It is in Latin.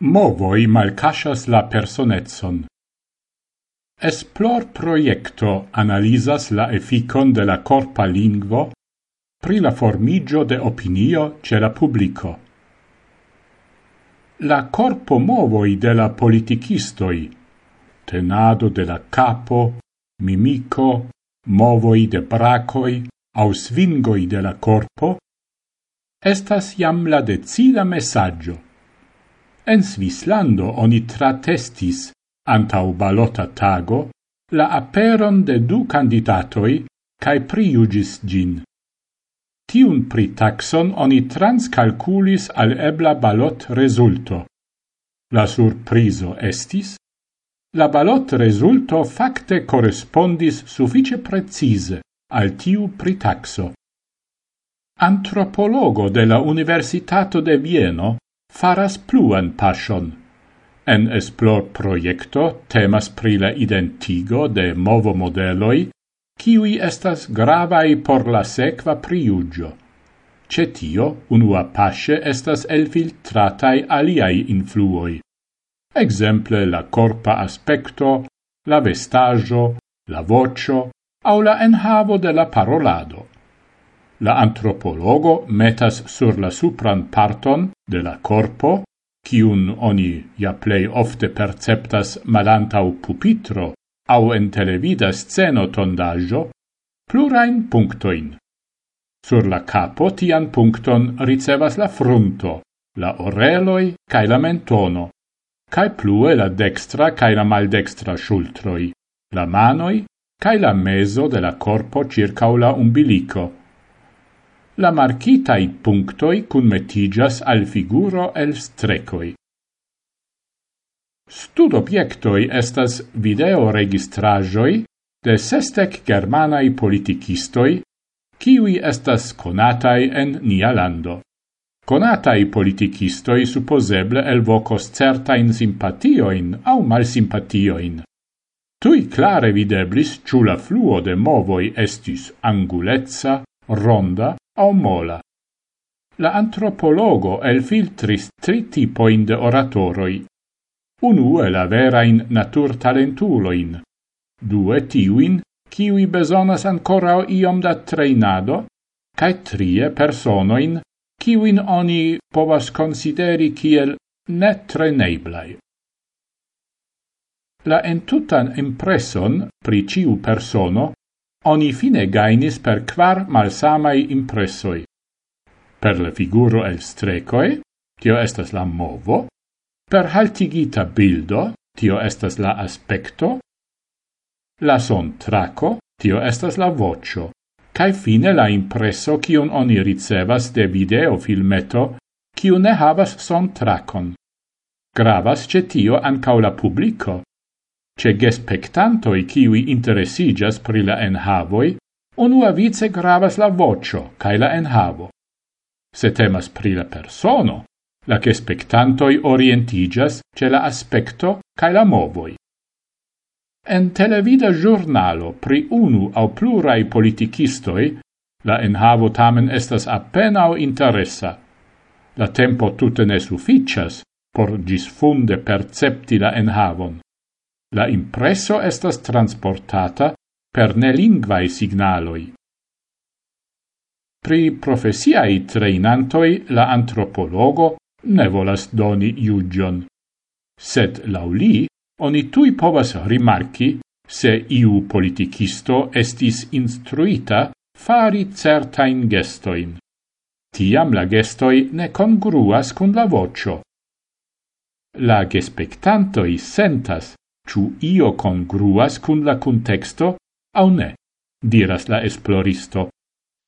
Movoi malcasas la personetson. Esplor proiecto analisas la efficon de la corpa lingvo pri la formigio de opinio ce la publico. La corpo movoi de la politicistoi, tenado de la capo, mimico, movoi de bracoi, au svingoi de la corpo, estas jam la decida messaggio En Svislando oni tratestis, antau balota tago, la aperon de du candidatoi cae priugis gin. Tiun pritaxon oni transcalculis al ebla balot resulto. La surprizo estis, la balot resulto facte correspondis suffice precise al tiu pritaxo. Antropologo de la Universitato de Vieno faras pluan passion. En esplor proiecto temas pri la identigo de movo modeloi, kiui estas gravai por la sequa priugio. Ce tio, unua pasce estas elfiltratai aliai influoi. Exemple la corpa aspecto, la vestagio, la vocio, au la enhavo de la parolado la antropologo metas sur la supran parton de la corpo, kiun oni ja plei ofte perceptas malantau pupitro au en televida sceno tondaggio, plurain punctoin. Sur la capo tian puncton ricevas la frunto, la oreloi cae la mentono, cae plue la dextra cae la maldextra shultroi, la manoi cae la meso de la corpo circa la umbilico la marcitai punctoi cunmetigas al figuro el strecoi. Stud obiectoi estas video registrajoi de sestec germanai politicistoi, kiwi estas conatai en nia lando. Conatai politicistoi supposeble elvocos certain simpatioin au malsimpatioin. Tui clare videblis ciula fluo de movoi estis angulezza, ronda, au mola. La antropologo el filtris tri tipoin de oratoroi. Unue la verain natur talentuloin, due tiuin, kiui besonas ancora iom da treinado, cae trie personoin, kiuin oni povas consideri kiel ne treneblai. La entutan impresson pri ciu persono oni fine gainis per quar malsamai impressoi. Per le figuro el strecoe, tio estas la movo, per haltigita bildo, tio estas la aspecto, la son traco, tio estas la vocio, cae fine la impresso cion oni ricevas de video filmeto, ciu ne havas son tracon. Gravas ce tio ancau la publico, Ce gespectantoi kiwi interesigas pri la enhavoi, unua vice gravas la vocio cae la enhavo. Se temas pri la persono, la che orientigas ce la aspecto cae la movoi. En televida giornalo pri unu au plurai politicistoi, la enhavo tamen estas appenao interessa. La tempo tutte ne sufficias por gisfunde percepti la enhavon. La impresso estas transportata per nelingvai signaloi. Pri profesiai treinantoi la antropologo ne volas doni iugion, sed lauli oni tui povas rimarki se iu politicisto estis instruita fari certain gestoin. Tiam la gestoi ne congruas cun la vocio. La gespectantoi sentas ciu io congruas cun la contexto au ne, diras la esploristo.